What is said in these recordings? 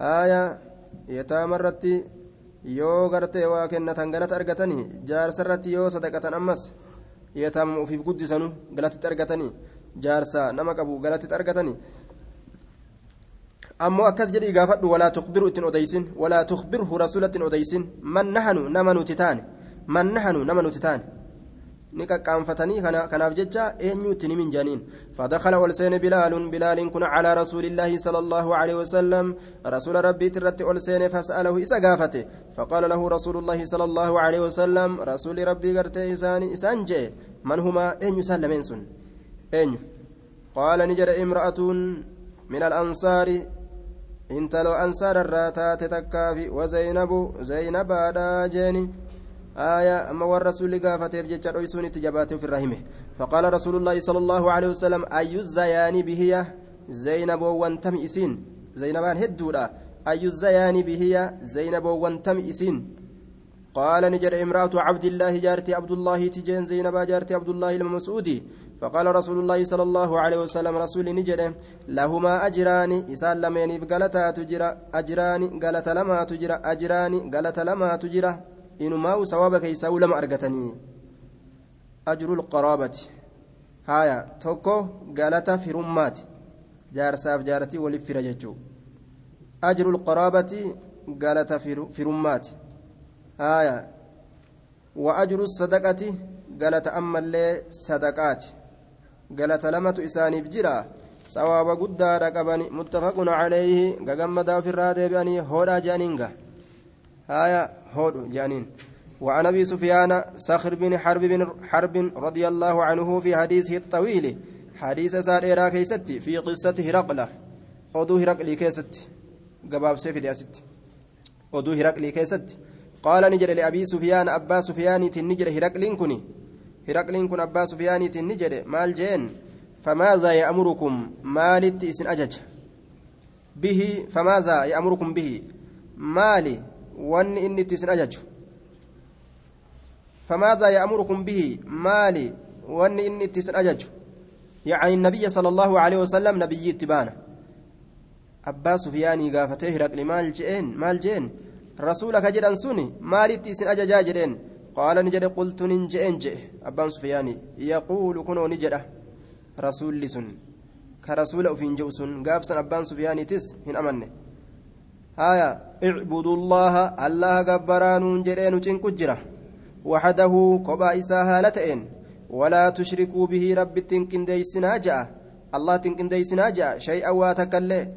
aayaa yataama irratti yoo gartee waa kennatan galata argatanii jaarsa irratti yoo sadaqatan ammas yataama ofiif guddisanu galatitti argatanii jaarsa nama qabu galatitti argatanii ammoo akkas jedhii gaafadhu walaa tukbiru ittiin odeysin walaa tukbirhu rasuula ittiin odeysin man nahanu nama nuti taane man nahanu nama nuti taane ni qaqqaanfatanii kanaaf jecha eenyu itti himin jaaniin seene bilaalun bilaaliin kun calaa rasuulillaahi sala allaahu aleyhi wasalam rasuula rabbiit irratti ol seene fas'alahu isa gaafate faqaala lahu rasuulullaahi sala allaahu aleyhi wasalam rasuuli rabbii gartee isaan jee man humaa eenyu isaan lameen sun eenyu qaala ni jedhe imra'atuun min alansaari intaloo ansaara irraa taate takkaafi wazaynabu zaynabaadha jeeni آية أما والرسول قافت بجتشا رويسون تجاباته في الرحمة فقال رسول الله صلى الله عليه وسلم أي الزيان بهي زينب وأنتم إسين زينبان هدولا أي الزيان بهي زينب وأنتم إسين قال نجر امرأة عبد الله جارتي عبد الله تجين زينب جارتي عبد الله المسعودي. فقال رسول الله صلى الله عليه وسلم رسول نجر لهما أجران إسال لمين بقلتا تجرى أجران قلت لما تجرى أجران قلت لما تجرى inumaa'u sawaaba keeysaa lama argatanii ajrul qaraabati haya tokko galata firummaati jaarsaaf jaartii waliif fira jechuu ajrul qaraabati galata firummaati haya wa ajru sadaqati galata ammallee sadaqaati galata lamatu isaaniif jira sawaaba guddaadha qabani muttafaqun calayhi gagammadaa ofirraa deebi'anii hoodhaa je'aniinga haya هود جانين. وعن أبي سفيان صخر بن حرب بن حرب رضي الله عنه في حديثه الطويل حديث سائر كيستي في قصة هرقلة. أدو هرقلي كيستي. قباب سيف دياست أدو هرقلي كيستي. قال نجر لأبي سفيان أبا سفيان تنجر هرقلين كني هرقلين كن أبا سفيان تنجر. مال جين. فماذا يأمركم؟ مالت إسن أجج. به فماذا يأمركم به؟ مالي. Wanni inni itti isin ajaju. فماذا يأمركم به مالي واني إني تسن أجج يعني النبي صلى الله عليه وسلم نبي اتبانا أبا سفياني قافته رقل مال جين مال جين رسولك جدن سني مالي تسن أججا جدين قال نجد قلت ننجئن جئ أبا سفياني يقول كنو نجده رسول لسن كرسول أفين جوسن قافسن أبا سفياني تس هن أمنه هايا اعبدوا الله الله جبران جرين كجرة وحده قبا إساها لتئن ولا تشركوا به رب تنكن ديسنا جاء. الله تنكن ديسنا جاء. شيئا واتكله.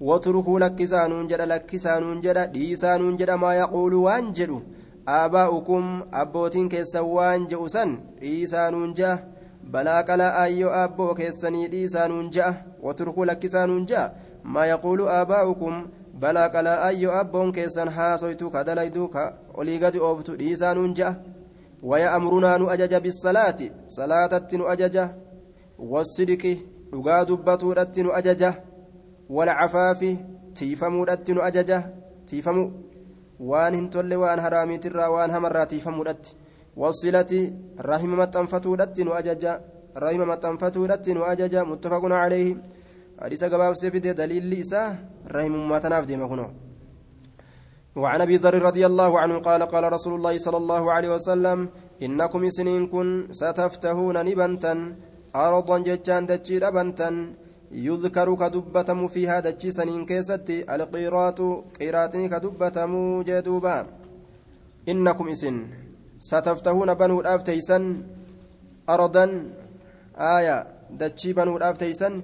واتركوا لكسانون جدا لكسانون جدا ديسانون جدا ما يقول وانجلوا آباؤكم أبوتين كيسوان جؤسا ديسانون جاء. بلا كلا أيو أبو كيسني ديسانون جاء. واتركوا لكسانون جاء. ما يقول آباؤكم balaa qalaa'ayyo abboon keessan haasoytu ka dalaydu ka olii gadi ooftu dhiisaanuun ja'a waya'amrunaa nu ajaja bisalaati salaatatti nu ajaja wasidqi dhugaa dubbatuudhatti nu ajaja walcafaafi tiifamuudhatti nu ajaja tiifamu waan hin tolle waan haraamiitirraa waan hamarraa tiifamuudhatti wasilati rahima maxxanfatuudhatti nu ajaja rahima maxxanfatuudhatti nu ajaja muttafaqun calayhi حديث جباب سيفيد دليل لإساء رحم ما تنافد مكنو وعن أبي ذر رضي الله عنه قال قال رسول الله صلى الله عليه وسلم إنكم سنين كن ستفتحون نبنتا ارضا ججان دجي بنتا يذكر كدبتم فيها دجي سنين كيستي القيرات قيراتني كدبتم جدوبا. إنكم إسن ستفتحون بنو الأفتيسن ارضا آية دجي بنو الأفتيسن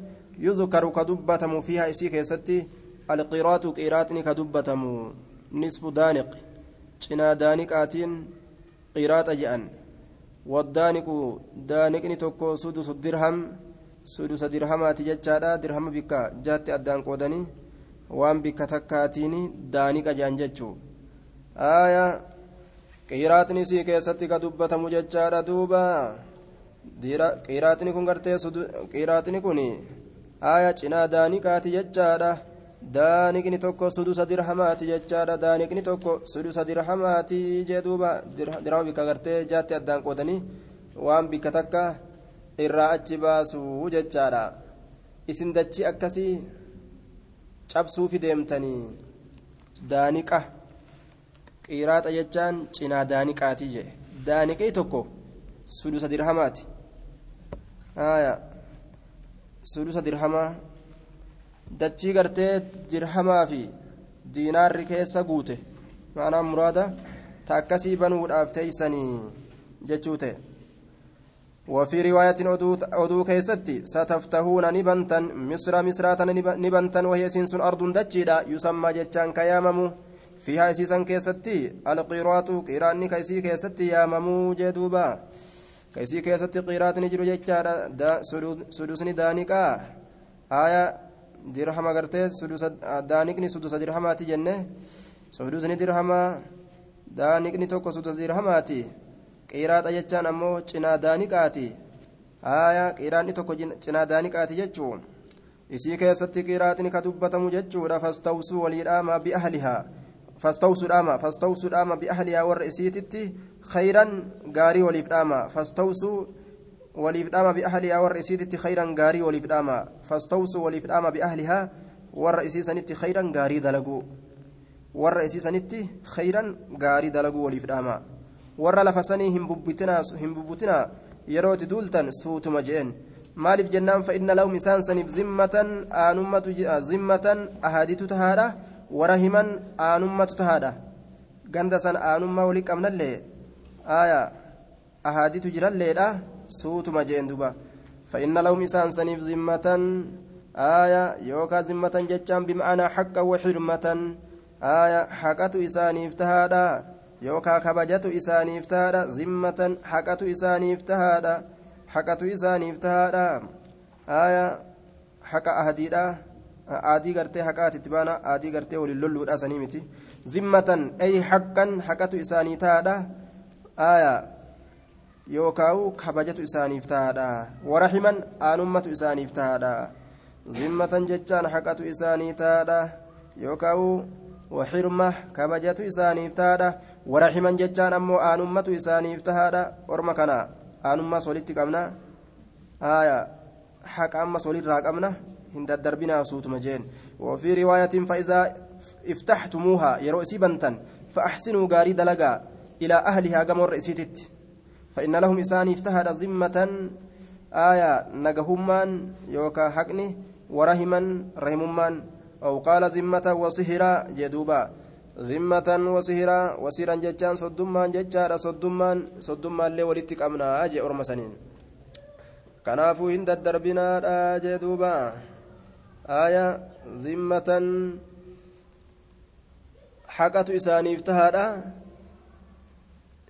يذكر كدبتم فيها إسي كيستي القيرات قيراتني كدبتم نصف دانق cina daaniqaatiin qiraata je'an waddaaniqu daaniqni tokko sudusu dirham sudusa dirhamaati jechaadha dirhama bikka jaatti addaan qoodanii waan bikka takkaatiin daaniqa je'an jechuu aaya qiraatni sii keessatti ka dubbatamu jechaadha duuba qiraatni kun gartee qiraatni kun aaya cinaa daaniqaati jechaadha daaniqni tokko sudusa dirhamaati jechaadha daaniqni tokko sudusa dirhamaati jee duuba dirhama bikka gartee jaatti addaan qoodanii waan bikka takka irraa achi baasu jechaadha isin dachi akkasii cabsuufi deemtanii daaniqa qiraaxa jechaan cinaa daaniqaati jee daaniqii tokko sulusa dirhamaati haya sulusa dirhamaa dachii gartee dirhamaa fi diinaarri keessa guute. Maanaa muraada ta akkasii banuudhaaf teeysanii jechuu ta'e. وفي رواية أدو كيستي ستفتحون نبنتا مصر مصرات نبنتا وهي سنس أرض دجيدا يسمى جتان كياممو فيها سيسا كيستي القيرات قيراني كيسي كيستي ياممو جدوبا كيسي كيستي قيرات نجرو جتان سدوسني دانيكا آية درهم أغرتي سدوس دانيكني سدوس درهماتي جنة سدوسني درهما دانيكني توكو سدوس درهماتي jechaan ammoo cinaa daaniqaati haaya qiraanni tokko cinaa daaniqaati jechuun isii keessatti qiraaxni ka dubbatamu jechuudha fastawsuu waliidhaama bi'ahlihaa bi'ahlihaa warra isiititti khayran gaarii waliif dhaama fastawsuu waliif dhaama bi'ahlihaa warra isiititti khayran gaarii waliif dhaama fastawsuu waliif dhaama bi'ahlihaa warra isiisanitti khayran gaarii dalaguu warra isiisanitti khayran gaarii dalaguu waliif dhaama warra lafa sanii hin bubbutinaa yeroo itti duultan suutuma je'en maaliif jennaan fa'inna lahum isaan saniif zimmatan aanummatu zimmatan ahadiitu tahaadha wara himan aanummatu tahaadha ganda san aanummaa walii qabnallee aayaa ahadiitu jiralleedha suutuma je'en duba fa'inna lahum isaan saniif zimmatan aayaa yookaan zimmatan jechaan bima'anaa haqqa waxirmatan aayaa haqatu isaaniif tahaadha. yookaan kabajatu isaaniif tahaadha zimmatan haqatu isaaniif tahaadha haqatu isaaniif tahaadha haaya haqa ahadiidha aadii gartee haqaati itti baana aadii gartee waliin lolluudha sanii miti zimmatan ay haqqan haqatu isaanii tahaadha haaya yookaan kabajatu isaaniif tahaadha warahiman aanummatu isaaniif tahaadha zimmatan jechaan haqatu isaanii tahaadha yookaan waxirma kabajatu isaaniif tahaadha warahiman jechaan ammoo aanummatu isaaniif tahaadha orma kana aanummaas walitti qabna haya haqa ammas walirraa qabna hin daddarbinaa suutuma jeen. وفي رواية فإذا افتحتموها يرو سيبنتا فأحسنوا غاري دلقا إلى أهلها قمر إسيتت فإن لهم إسان افتهد ذمة آية نجهمان يوكا حقني ورهما رحممان أو قال ذمة وصهرا جدوبا وسهرا وسيرا جتان صدمان جتان صدمان صدمان اللي ولدتك أمنا أجي أرمسنين كنافو هند الدربنا أجي دوبا آية ذمة حقة إساني افتهادا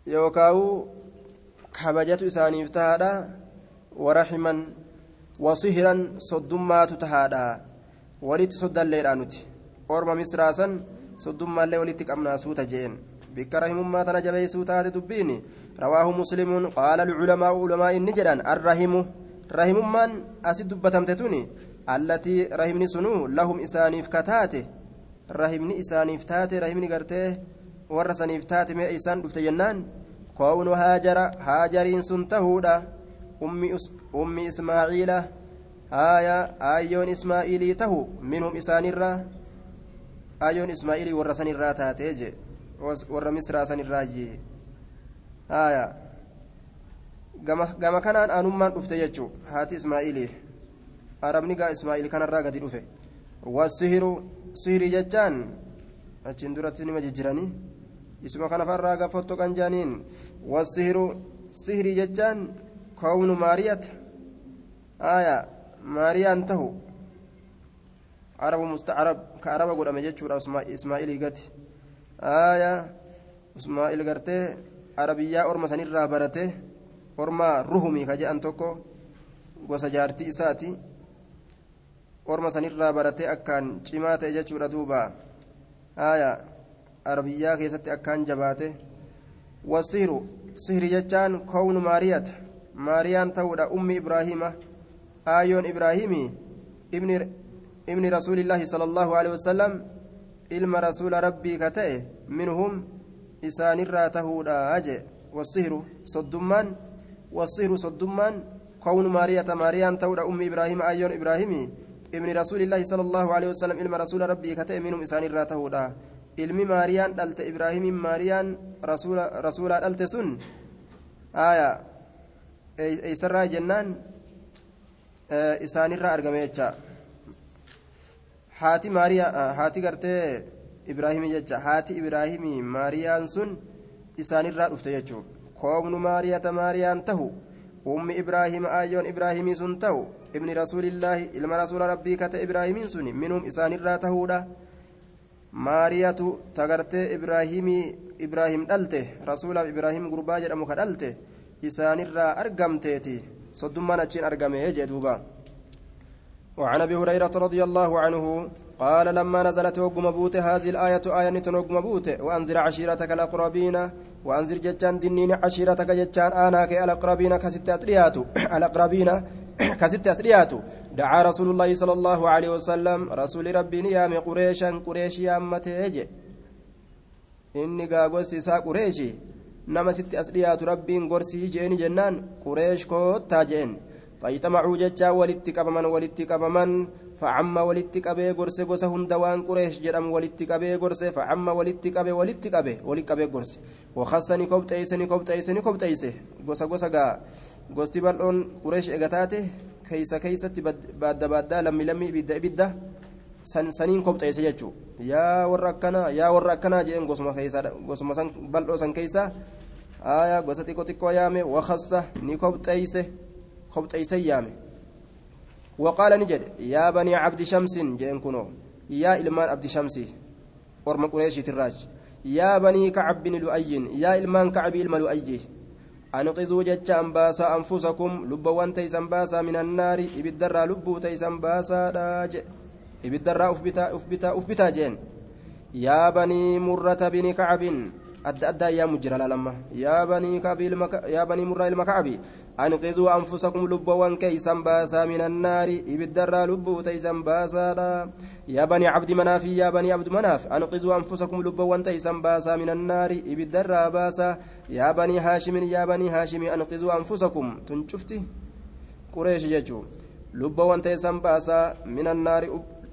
يوكاو كبجة إساني افتهادا ورحما وصهرا صدمات تهادا ولدت صد الليلانوتي أرمى مصراسا صدمالlee walitti qabnaa suuta jeen bikka rahimummaa tana jabeeysuu taate dubbiin rawaahu muslimuun qaala alculamaa'u ulamaa inni jedhan arrahimu rahimummaan asi dubbatamte tuni allatii rahimni sunuu lahum isaaniif kataate rahimni isaaniif taate rahimni gartee warra saniif taate mee isaan dhufte jennaan koownu haajara haajariin sun tahuudha ummi ismaaciila haaya aayyoon ismaa'iilii tahu minhum isaanirraa ayoon ismaa'ilii warra san irraa taatee je warra misraa san irraa jee haya gama kanaan aanummaan dhufte jechuu haati ismaa'ilii arabni gaa ismaa'il kanarraa gadi dhufe wasihiru sihirii jechaan achiin duratti nima jijjiranii isuma kana farraa gafotto kan jaaniin wasihiru sihirii jechaan kawnu maariyata haya maariyaan tahu عرب مستعرب كعرب قد أمجد إسماعيل قتي آية إسماعيل قرتي عربية أرمى سنرى برته أرمى رهمي كجاء أنتوكو وسجارتي إساتي أرمى سنرى برته أكان شمات يجتشور دوبا آية عربية كيست أكان جباته والسهر سهر جتان كون ماريات ماريان تولى أم إبراهيم آيون إبراهيمي ابن ابن رسول الله صلى الله عليه وسلم علم رسول ربي كتئ منهم إسان الراته أجي والسهر صدمان والسهر صدمان كون مارية ماريان تولى أم إبراهيم أيون إبراهيمي ابن رسول الله صلى الله عليه وسلم علم رسول ربي كتئ منهم إسان الراتهودا ilmi maariyaan dhalte ibraahimiin maariyaan rasuulaa dhalte sun aya eeysarraa jennaan isaanirraa argame jecha haati maariyaa haati gartee ibraahimii jecha haati ibraahimii maariyaan sun isaanirraa dhufte jechuun koomnu maariyata maariyaan tahu ummi ibraahima aayyoon ibraahimii sun tahu ibni rasuulillaahi ilma rasuula rabbii kate ibraahimiin sun minum isaanirraa tahuudha maariyatu tagartee ibraahimii ibraahim dhalte rasuulaaf ibraahim gurbaa jedhamu ka dhalte isaanirraa argamteeti soddummaan achiin argame jee duuba وعن ابي هريره رضي الله عنه قال لما نزلت وقم بوت هذه الآية آية نتنقم بوت وأنذر عشيرتك الأقربين وأنذر jechaan dinniin عشيرتك jechaan aanaakee الأقربين كست أسريات الأقربين كست أسريات دعا رسول الله صلى الله عليه وسلم رسول ربي nyaamee قريشا قريش yaamte inni gaa gosti isaa qureeshi nama sitti as dhiyaatu rabbiin gorsii jeeni jennaan qureesh koottaa jeen fayyixamacuu jechaa walitti qabaman walitti qabaman facamma walitti qabee gorse gosa hunda waan qureesh jedhamu walitti qabee gorse facamma walitti qabe walitti qabe walitti qabee gorse wakassa ni kobxeeyse ni kobxeeyse ni kobxeeyse gosa gosa gaa gosti bal'oon qureesh egataate keeysa keeysatti baadda baaddaa lammi lammi ibidda ibidda saniin kobxeeyse jechuu yaa warra akkanaa yaa warra akkanaa jeen gosuma keeysaa gosuma san bal'oo san keeysaa aya gosa xiqqoo xiqqoo yaame wakassa ni kobxeeyse kobxeeyse yaame وقال نجد يا بني عبد شمس جين كنو. يا إلمان عبد شمس ورم قريش تراج. يا بني كعب بن لؤي يا إلمان كعب إلما لؤي. أنقذوا جتشا أنباسا أنفسكم لبوان تيسان باسا من النار. إبدرا لبو تيسان باسا راج إبدرا أفبتا أفبتا أفبتا جين يا بني مرة بن كعب أدى أدى يا مجرى لما يا بني كعب المك... يا بني مرة المكعبي أنقذوا أنفسكم لبوان كيسان باسا من النار إبدرا لبو تيسان باسا يا بني عبد مناف يا بني عبد مناف أنقذوا أنفسكم لبوان تيسان باسا من النار إبدرا باسا يا بني هاشم يا بني هاشم أنقذوا أنفسكم تنشفتي قريش يجو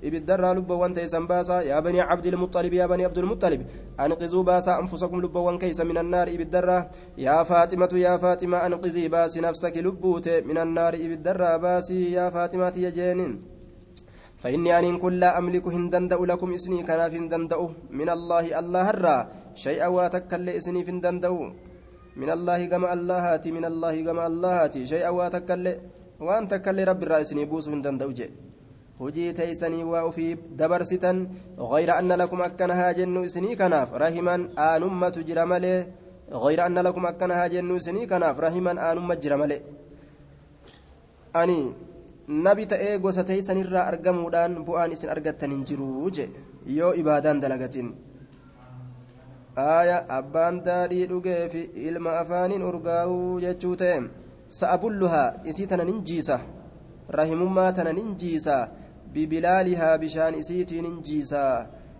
ibiddarraa lubboowwan teeysan baasaa yaa banii cabdilmuxalib yaa banii abdulmuxalib anqizuu baasaa anfusakum lubboowwan keeysa min annaari ibiddarraa yaa faaximatu yaa faaxima anqizii baasi nafsaki lubbuute min annaari ibiddarraa baasii yaa faaximatiya jeeniin فإني أن كن لا أملك هندندأ لكم إسني كان في هندندأ من الله الله هرا شيئا واتكل إسني في هندندأ من الله كما الله هاتي من الله كما الله هاتي شيئا واتكل وأن تكل رب الرئيس بوس هندندأ جي hojii teeysanii waa ufii dabarsitan غayra anna lakum akkana haa jennu isinii kanaaf rahiman aanummatu jira malee غayra anna lakum akkana haa jennu isinii kanaaf rahiman aanumma jira malee ani nabi ta'ee gosa teeysanirraa argamuudhaan bu'aan isin argattan hin jiruu je yoo ibaadaan dalagatin aaya abbaan daadhii dhugeefi ilma afaaniin urgaa'uu jechuu ta'e sa'abulluhaa isii tana nin jiisa rahimummaa tana nin jiisa ببلالها بشان إسيتين ننجيسا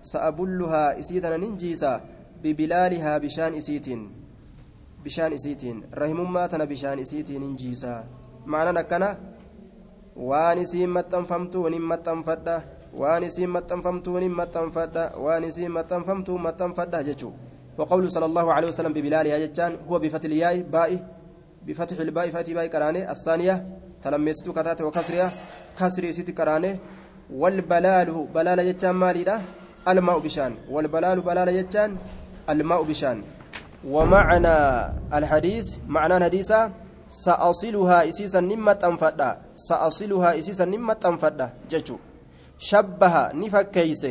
سأبلها إسيتنا ننجيسا ببلالها بشان إسيتين بشان إسيتين رحم ما تنا بشان إسيتين ننجيسا. معنى نكنا waan isiin maxxanfamtuun hin maxxanfadha waan isiin maxxanfamtuun hin maxxanfadha waan isiin maxxanfamtuun maxxanfadha jechuu وقوله صلى الله عليه وسلم ببلالها جتان هو بفتح الياء باء بفتح الباء فاتي باء كرانه الثانية تلمستو كتات وكسرها كسري ست كرانه والبلال بلال جتان ماليدا الماء بشان والبلال بلال جتان الماء بشان ومعنى الحديث معنى الحديث سأصلها إسيسا نمة تنفدا سأصلها إسيسا نمة تنفدا ججو شبه نفكيس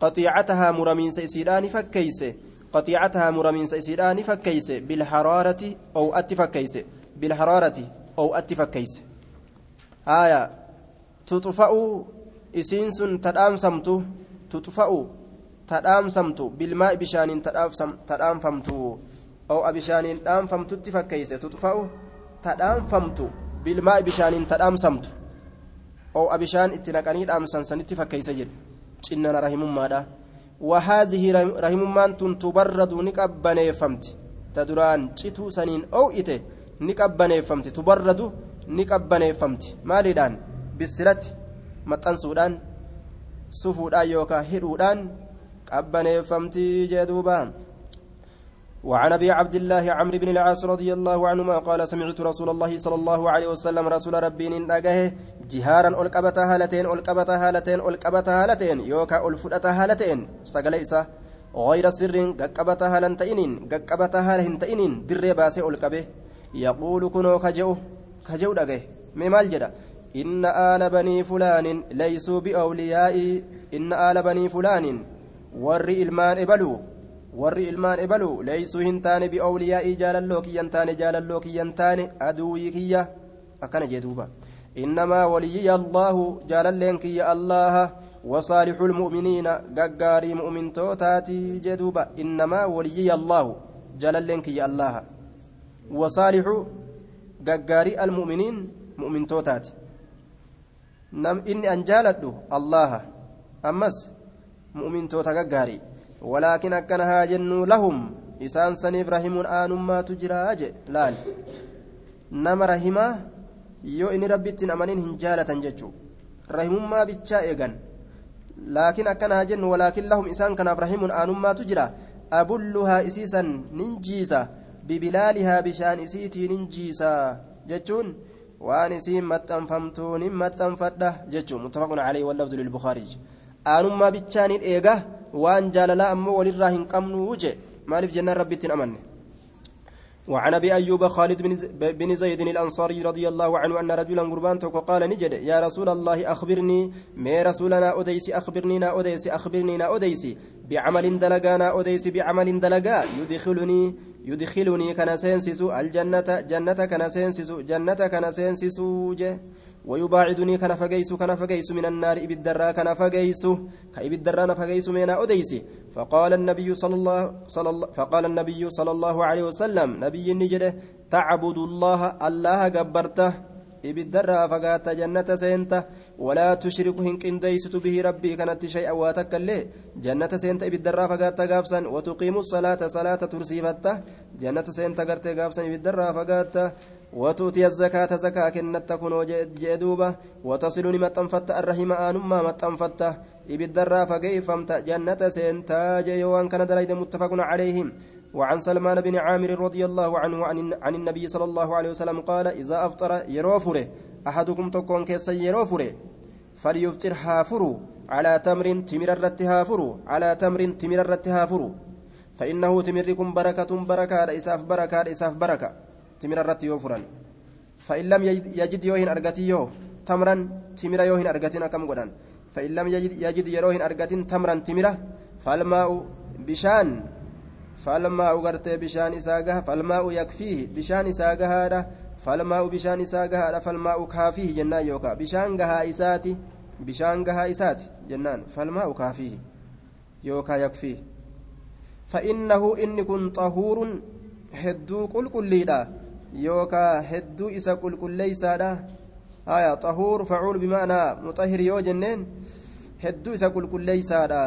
قطيعتها مرمين سيسيدا نفكيس قطيعتها مرمين سيسيدا نفكيس بالحرارة أو أتفكيس بالحرارة أو أتفكيس آية تطفأ إسينس تدامسمت تطفأ تدامسمت بالماء بشان تدامفمت أو أبشان دامفمت تفكيس تطفأ tadhaanfamtu bilmaa bishaaniin tadhaamsamtu oo abishaan itti naqanii dhaamsan sanitti fakkeeysa jedhe cinnana rahimummaadha rahimummaan tun tubarradu ni qabbaneeffamti ta duraan cituu saniin oo'ite ni qabbaneeffamti tubarradu ni qabbaneeffamti. Maaliidhaan? Bisilati maxxansuudhaan sufuudhaan yookaan hidhuudhaan qabbaneeffamtii jee duuba. وعن أبي عبد الله عمرو بن العاص رضي الله عنهما قال سمعت رسول الله صلى الله عليه وسلم رسول ربي ننقه جهارا القبتا هالتين القبتا هالتين القبتا هالتين يوكا الفدتا هالتين. سقليسا غير سر قبتا هالنتئنين قبتا هالهنتئنين در باسي ألقبه. يقول كنو كجو كجو دقه ممال جدا إن آل بني فلان ليسوا بأولياء إن آل بني فلان ور إلمان إبلوا warri ilmaan ebalu leeysuu hin taane bi'awliyaa'ii jaalalloo kiyyan taane jaalalloo kiyyan taane aduwii kiyya akkana jee duuba innamaa waliyyiya allaahu jaalalleen kiyya allaha وصالح المؤمنين غغاري مؤمن توتاتي جدوبا انما وليي الله جلال لنك يا الله وصالح غغاري المؤمنين مؤمن توتاتي نم اني انجالد الله امس مؤمن توتا غغاري ولكن أكنها جن لهم إسان سنيف رحم آنما تجراج لال نما رحمة يو إني ربي أمانين هنجالة ججو رحم ما بيتشا إيغان لكن أكنها جن ولكن لهم إسان كان رحم آنما تجرا أبلها إسيسا ننجيسا ببلالها بشان إسيتي ننجيسا. ججون waan isiin maxxanfamtuun hin maxxanfadha jechuun muttafaqun alayhi wallafdu lilbukaarij aanummaa bichaaniin eega waan jaalalaa ammoo walirraa hin qabnu je maaliif jennaan rabbittiin amanne وعن أبي أيوب خالد بن زيد الأنصاري رضي الله عنه أن رجلا قربان قال نجد يا رسول الله أخبرني ما رسولنا أوديسي أخبرني نا أوديسي أخبرني نا أوديسي بعمل دلقانا أوديسي بعمل دلقا يدخلني يدخلني كان سينسسو الجنة جنة كان سينسسو جنة كان سينسسو جه. ويباعدني كان فقيس كان فقيس من النار إبدرا كان فقيس. كإبدرا فقيس من أديس فقال النبي صلى الله صلى الله فقال النبي صلى الله عليه وسلم نبي نجده تعبد الله الله جبرته إبدرا فقات جنة سينته. ولا تشرك هنكن ديست به ربي كانت شيئا واتكله جنة سينت إبدرا فقات قابسا وتقيم الصلاة صلاة ترسيفتة. جنة سينت قرت قابسا إبدرا فقات وتؤتي الزكاة زكاة كنت تكون جدوبة. وتصلني متنفت الرحم آنما متنفت إبدرا فكيفمت جنة سينتا جيوان كان دليل متفق عليهم. وعن سلمان بن عامر رضي الله عنه عن, عن النبي صلى الله عليه وسلم قال إذا أفطر يروفره. أحدكم تكون كيس يروفره فليفطر هافروا على تمر تمر الرت هافروا على تمر تمر الرت هافروا فإنه تمركم بركة بركة إساف بركة إساف بركة timira irratti yoo furan fa'in lam yajid yoo hin argatin yoo tamran timira yoo hin argatin akkam godhan fa'in lam yajid yeroo hin argatin tamran timira falmaa'u bishaan falmaa'u gartee bishaan isaa gaha falmaa'u yakfiihi bishaan isaa gahaadha falmaa'u bishaan isaa gahaadha falmaa'u kaafiihi jennaan yookaan bishaan gahaa isaati bishaan gahaa isaati jennaan falmaa'u kaafiihi yookaan yakfiihi fa'innahu inni kun xahuurun hedduu qulqulliidha yookaa hedduu isa qulqulleeysaadha haya xahuur facuul bimaanaa muxahir yoo jenneen hedduu isa qulqulleeysaadha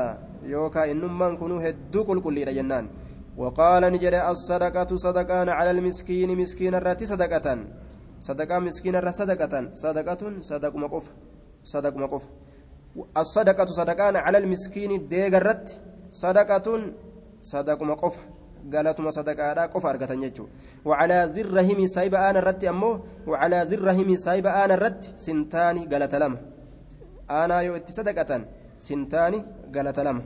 yookaa innummaan kunuu hedduu qulqulliidha jennaan وقال نجد الصدقة صدقان على المسكين مسكين الراتي صدقة صدقة مسكين الرا صدقة صدقة صدق مقف صدق مقف الصدقة صدقان على المسكين ديغ الرت صدقة صدق مقف galatuma sadaqaadhaa qofa argatan jechuudha wacalaa zirrahimi saayiba aana irratti ammoo wacalaa zirrahimi saayiba aana irratti sintaani galata lama aanaa yoo itti sadaqatan sintaani galata lama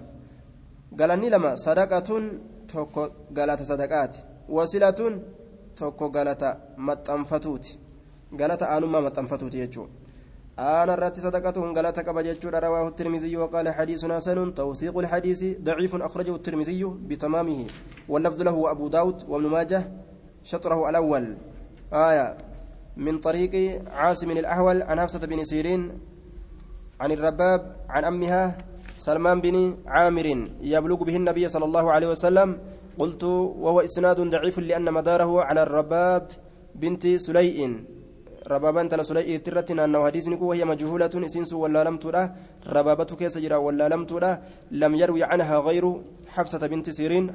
galanni lama sadaqatuun tokko galata sadaqaati. Wasilatuun tokko galata maxxanfatuuti. Galata aanummaa maxxanfatuuti jechuudha. أنا رات صدقة قالت كبجت رواه الترمذي وقال حديث حسن توثيق الحديث ضعيف أخرجه الترمذي بتمامه واللفظ له أبو داود وابن ماجه شطره الأول آية من طريق عاصم الأحول عن حفصة بن سيرين عن الرباب عن أمها سلمان بن عامر يبلغ به النبي صلى الله عليه وسلم قلت وهو إسناد ضعيف لأن مداره على الرباب بنت سليء. ربابان تلا سليء ترتي أنه حديث نكو وهي مجهولة إسنس ولا لم ترى ربابة كيس جرا ولا لم ترى لم يروي عنها غير حفصة بنت سيرين.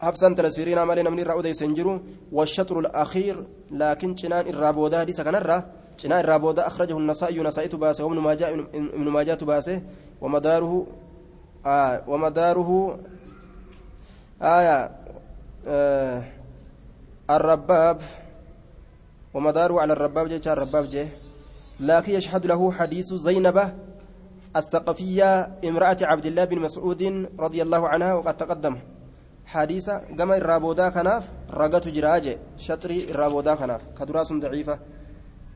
حفصة تلا سيرين عمل من الرأودي سنجرو والشطر الأخير لكن شنان الرابودا حديث كان الرا. جنا الرابودا أخرجه النسائي نسائت باسه وابن ماجه ابن ماجه باسه ومداره آه ومداره آية آه الرباب ومداره على الرباب جاء الرباب جاء لكن يشهد له حديث زينب الثقفية امرأة عبد الله بن مسعود رضي الله عنها وقد تقدم. حديث كما الرابودا كناف رقت جراج شطري الرابودا كناف. كدراس ضعيفة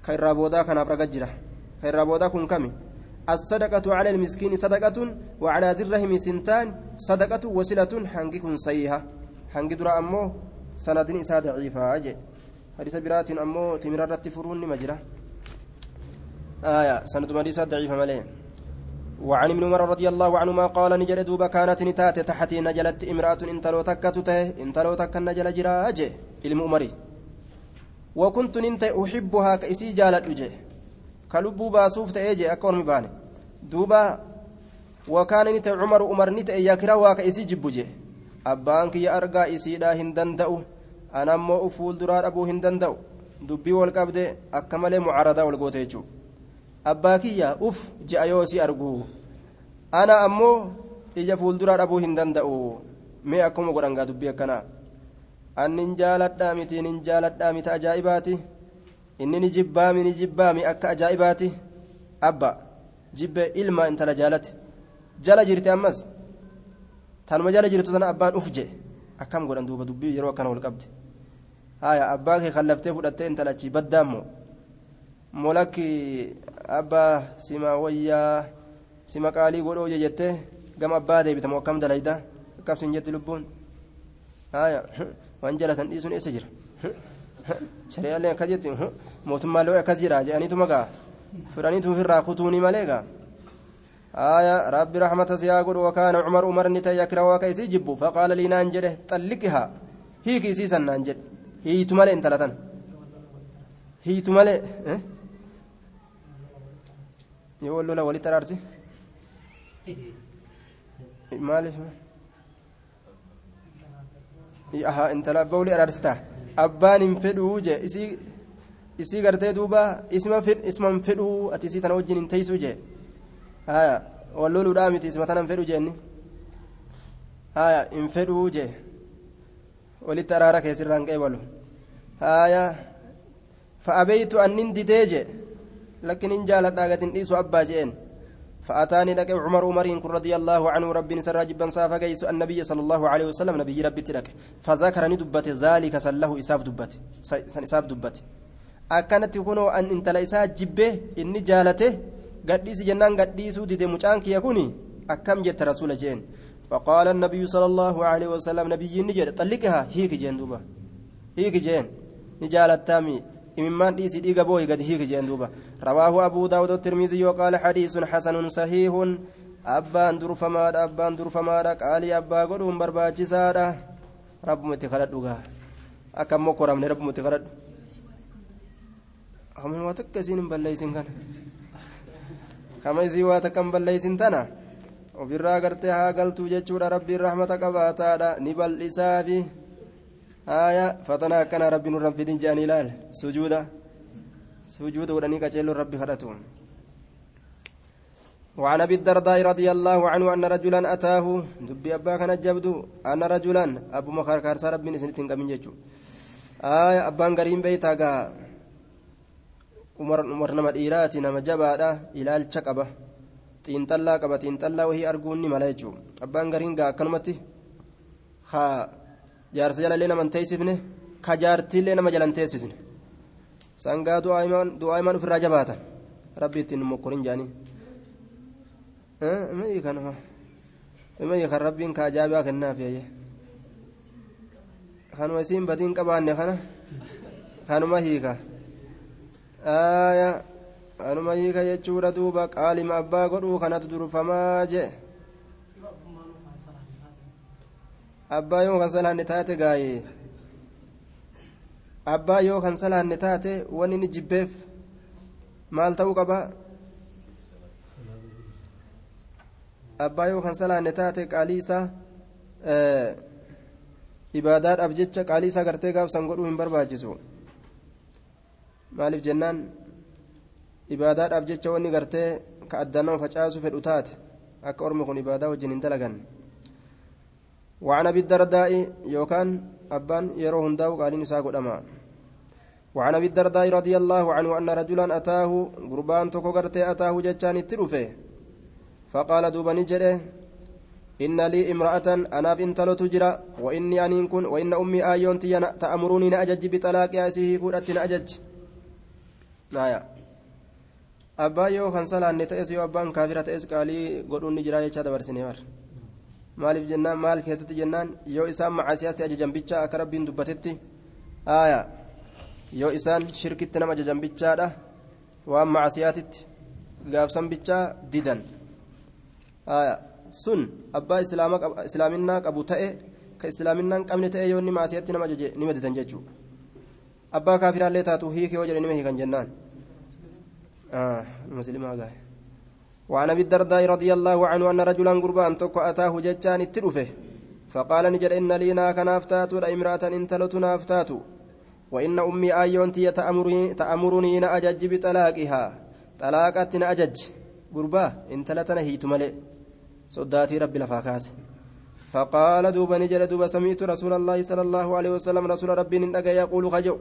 كالرابودا كناف رقت جرا كالرابودا كن كمي. الصدقة على المسكين صدقة وعلى ذي الرحم سنتان صدقة وسلة حنقي كن سيها حنقي درا أمو سندين إسا ضعيفة أجي. حديث برات أمو تمررت فرون مجرى آية سند مريسة ضعيفة مليه وعن ابن عمر رضي الله عنهما قال نجل دوبا كانت نتات تحتي نجلت امرأة انتلو تكتته انتلو تك نجل جراج المؤمري وكنت ننت أحبها كإسي جالت وجه كلبو باسوف تأجي أكون مباني دوبا وكان نت عمر عمر نت يكره كإسي جبوجه أبانك يا أرقى إسي لا هندندأ أنا مو أفول درار أبو هندندأ dubbii wal qabde akka malee mucaaradaa wal goote jechuudha abbaa kiyya uf ji'a yoo si argu ana ammoo ija fuulduraa dhabuu hin danda'u mee akkuma godhan gaa dubbii akkanaa annin jaaladhaa miti nin jaaladhaa miti ajaa'ibaati inni ni jibbaami ni jibbaami akka ajaa'ibaati abba jibbe ilma intala jaalate jala jirte ammas tanuma jala jirtu tana abbaan uf je akkam godhan duuba dubbii yeroo akkana wal qabde haya abbaa kee kallaftee fudhattee intalachi baddaammoo molakki abbaa sima wayyaa sima qaalii godhoo je jettee gama abbaa deebitamu akkam dalayda akkabsin jetti lubbuun haya waan jalatan dhiisuun eessa jira shari'aallee akkas jetti mootummaallee akkas jira jedhaniituma gaa fudhaniitu ofirraa kutuunii malee gaa آية رب رحمة سياقول وكان عمر عمر نتا يكره وكيسي جبو فقال لي نانجده طلقها هيك سيسا نانجد هي تمالي انت لتن هي تمالي آه؟ يقول له ولي ترارتي مالي aha intala bawli ararsita abbaan hin fedhuu je isii isii gartee duuba isman fedhuu ati isii tana wajjin hin teeysuu je haya walloluudhaa miti isma tana hin fedhu jeenni haya hin fedhuu je walitti araara keessirraa hin qeebalu haya fa'abeytu annin didee je lakkin hin jaaladhaa gatin dhiisu abbaa jeen فأتاني لك عمر عمر رضي الله عنه ربي سر جبا سافا جيس النبي صلى الله عليه وسلم نبي ربي تلك. فذكرني دبت ذلك سله إساف دبت. إساف دبت. أكانت يكون أن انت ليس جبه إني جالته. قديس جنان قديس ودي مجانك يكوني. أكم جت رسول جين. فقال النبي صلى الله عليه وسلم نبي نجد طلقها. هيك جين دوبا. هيك جين. نجالت تامي. إممان ديسي ديغا بوي قد هيك جين دوبا رواه أبو داود الترمذي وقال حديث حسن صحيح أبان درفماد أبان درفماد قالي أبا قدوم برباجسادا رب متخلد دوغا أكم مكرم رب متخلد خمين واتك سين بليسين كان خميسي واتكم بليسين تنا ofirraa gartee haa galtuu jechuudha rabbiin rahmata qabaataadha ni bal'isaa fi haaya fatana akkana rabbi nurran fidin jedhanii ilaal sujuuda sujuuda godhanii qaceelloon rabbi kadhatu وعن ابي الدرداء رضي الله عنه ان رجلا اتاه دبي ابا كان جبدو ان رجلا ابو مخار كارسا ربي نسنتين كمين جيجو آية ابان غريم بيتا غا عمر عمر نما ديراتي نما جبادا إلى الشقبه xiinxallaa qaba xiinxallaa wahii arguun ni mala jechuudha abbaan gariin gaa akkanumatti haa jaarsa jalallee nama hin teessifne ka jaartiillee nama jala hin teessisne sangaa du'aa'imaan ofirraa jabaatan rabbi ittiin mokkorin jaanii kanuma kan rabbiin ka ajaa'ibaa kennaaf yayye kanuma isiin badiin qabaanne kana kanuma hiika aayaa anuma hiika jechuudha duuba qaalima abbaa godhuu kanatu durfamaa jee abbaa yoo kan salaanne taate gaayee abbaa yoo kan salaanne taate wanni inni jibbeef maal ta'uu qaba abbaa yoo kan salaanne taate qaalii isaa ibaadaadhaaf jecha qaalii isaa gartee gaafsan godhuu hin barbaachisu maaliif jennaan ibaadaadhaaf jecha wanni gartee ka addaan facaasu fedhu taate akka ormi kun ibaadaa wajjin hin dalagan وعن أبي الدرداء يوكان أبان يرو هنداو قالين اسا قدما وعن أبي الدرداء رضي الله عنه أن رجلا أتاه قربان توكو غرتي أتاه جچان التروفه فقال دوبا نجده إن لي امرأة أنا بنت تجرى وإني أنين كن وإن أمي آيون تأمروني نأجج بطلاق ياسيه كودت نأجج. آية salaanne ta'es yoo abbaan kaafira ta'es qaalii godhuun ni jira jechaa dabarsine bar maaliif jennaan maal keessatti jennaan yoo isaan macaasiyaatti ajajan bicha akka rabbiin dubbatetti aayaa yoo isaan shirkitti nama ajajan bichaadha waan macaasiyaatitti gaafsan bichaa didan aayaa sun abbaa islaaminaa qabu ta'e ka islaaminaa hin qabne ta'e yoo inni macaasiyatti nama ajaje nima didan jechuudha abbaa kaafiraallee taatu hiike yoo jedhe nima hiikan jennaan. آه مسلم هذا وعن أبي الدرداء رضي الله عنه أن رجلا قربان تكو أتاه ججان التلفه فقال نجد إن لي ناك نافتات امرأة انتلت نافتات وإن أمي ايونتي تامرني تأمرني إن أجج بطلاقها. طلاقت أجج. قربا انتلتنا هيت ملئ. صداتي ربي لفاكاس. فقال دوبا نجد دوبا سمعت رسول الله صلى الله عليه وسلم رسول ربي يقول خجو.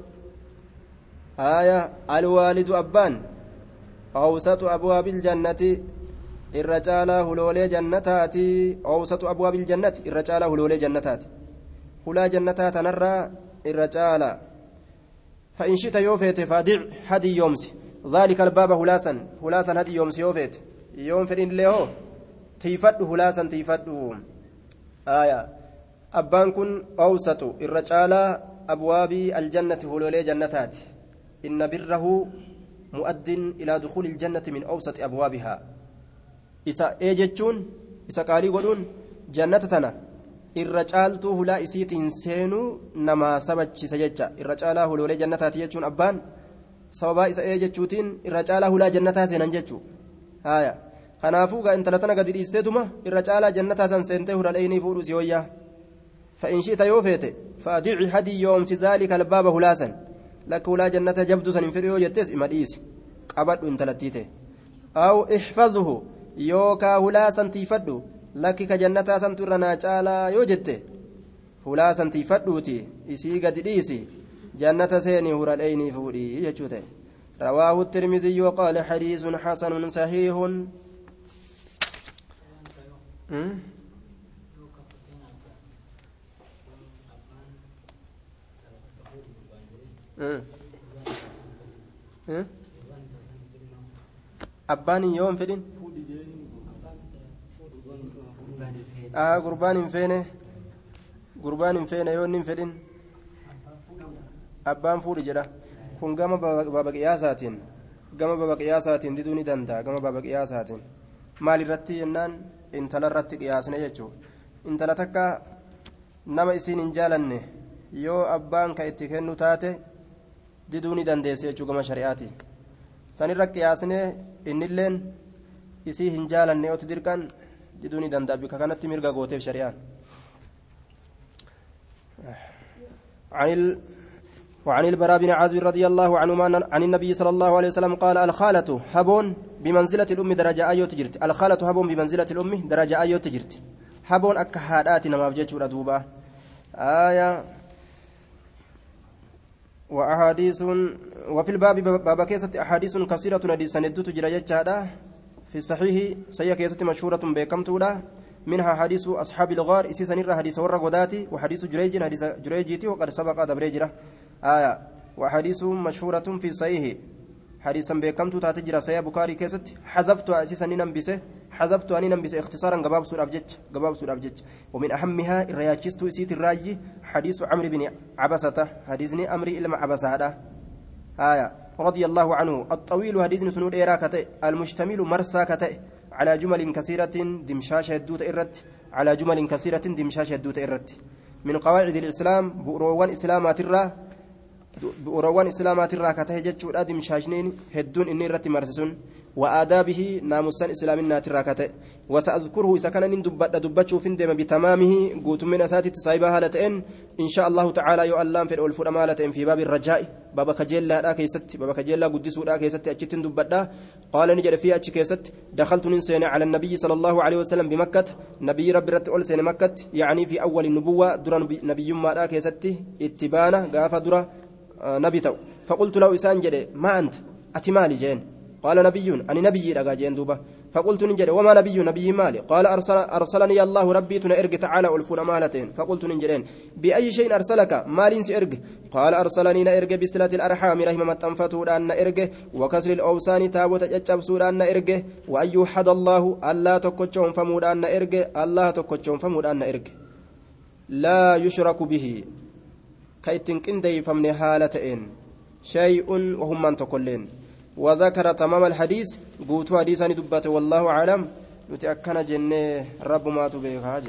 آية الوالد أبان. أوسط أبواب الجنة الرجال هلولي جنتاتي أوسط أبواب الجنة الرجال هلولي جنتاتي هلا جنتات نرى الرجال فإن شئت يوفيت فادع هدي يومس ذلك الباب هلاسا هلاسا هدي يومس يوفيت يوم فإن له تيفد هلاسا تيفد آية. أبان كن أوسط الرجال أبواب الجنة هلولي جنتاتي. إن بره مؤد إلى دخول الجنة من أوسط أبوابها إسا إيجتشون إسا قالي قولون جنة تنا الرجالتو هلا إسيتين سينو نما سبتشيس جتشا الرجالة هلولي جنة تاتيجتشون أبان sababaa isa ee jechuutiin irra caalaa hulaa jannataa seenan jechuu haya kanaafuu gaa intalatana gadi dhiisteetuma irra caalaa jannataa san seentee hudhadheynii fuudhu si hoyyaa فإن شئت يوفيت فأدع هدي يوم ذلك الباب هلاسا لك ولا جنة جبد سنفريو جتس إما ديس. قبض انتلتيته أو احفظه. يوكا هلاسا تيفدو لك كجنة سنترنا جالا يوجت هلاسا تيفدوتي إسي قد ديسي. جنة سيني هرى الأيني فوري يجوته رواه الترمذي وقال حديث حسن صحيح. م? abbaan yoon fedhin? Gurbaan hin feene. Gurbaan hin feene yoon hin fedhin? Abbaan fuudhi jedha. Kun gama baba qiyaasaatiin gama baba qiyaasaatiin diduu ni danda'a gama baba qiyaasaatiin maal irratti jennaan intala irratti qiyaasne jechuudha intala takka nama isiin hin jaalanne yoo abbaan ka itti kennu taate diduu ni dandeesse jechuu gama shari'aati. Sanirra qiyaasnee innilleen isii hin jaalanne oti dirqan diduu ni danda'a. Bika kanatti mirga gooteef shari'aan. وعن البراء بن عازب رضي الله عنهما عن النبي صلى الله عليه وسلم قال الخالة هبون بمنزلة الأم درجة أيو تجرت الخالة هبون بمنزلة الأم درجة أيو تجرت هبون أكهادات نما بجيتش دوبا آية وأحاديث وفي الباب باب كيسة أحاديث كثيرة حديث ندوت جرى في الصحيح سيا كيسة مشهورة بكمتولا منها حديث أصحاب الغار. إسي سنير حديث ورق وداتي وحديث جريج حديث جريجيتي. وقد سبق دبريجرة آية. وحديث مشهورة في صحيح حديثا بكمتو تاتجرى سيا بكاري كيست حذفت أسيسا ننبسه حذفت أني ننبسه اختصارا قباب سور أبجج قباب سور أبجج ومن أهمها الرياجست إسيت الراجي حديث عمرو بن عبسة حديثني أمري إلما عبسة هذا. آية. رضي الله عنه. الطويل حديث سنود إيراكته المشتمل مرساكته على جمل كثيرة دمشاش الدوت إرت. على جمل كثيرة دمشاش الدوت إرت. من قواعد الإسلام بؤروان إسلامات الرا بؤروان إسلامات الرا كته جتشورا دمشاشنين هدون إني رت مرسسون. وآدابه ناموسا إسلامنا تراكته وسأذكره إذا كان ندبت دبتشو في دم بتمامه قوت من أساتي تصايبها لتئن. إن شاء الله تعالى يؤلم في الألفور أمالة في باب الرجاء بابا كجيلا لا كيست بابا كجيلا قدسوا لا كيست أجتن دبتا قال نجد في أتش كيست دخلت ننسين على النبي صلى الله عليه وسلم بمكة. نبي رب رت أول سين مكة يعني في أول النبوة درا نبي ما لا كيست اتبانا قاف درا نبي تو. فقلت له إسان جدي ما أنت؟ أتمالي جين. قال نبي أني نبي رقا جين دوبا فقلت نجد وما نبي نبي مالي؟ قال أرسل أرسلني الله ربي تنأرق تعالى ألفون مالتين. فقلت نجدين بأي شيء أرسلك؟ مال سأرق قال أرسلني نأرق بسلة الأرحام رحمة تنفتو أن نأرق وكسر الأوسان تابوت جتشبسو أن نأرق وأن يوحد الله ألا تكتشهم فمود أن نأرق الله تكتشهم فمود أن نأرق لا يشرك به. كيتن كندي فمن حالتين. شيء وهم من تقولين. وذكر تمام الحديث قوت حديثا دبته والله أعلم. نتأكد جنة رب ما تبيه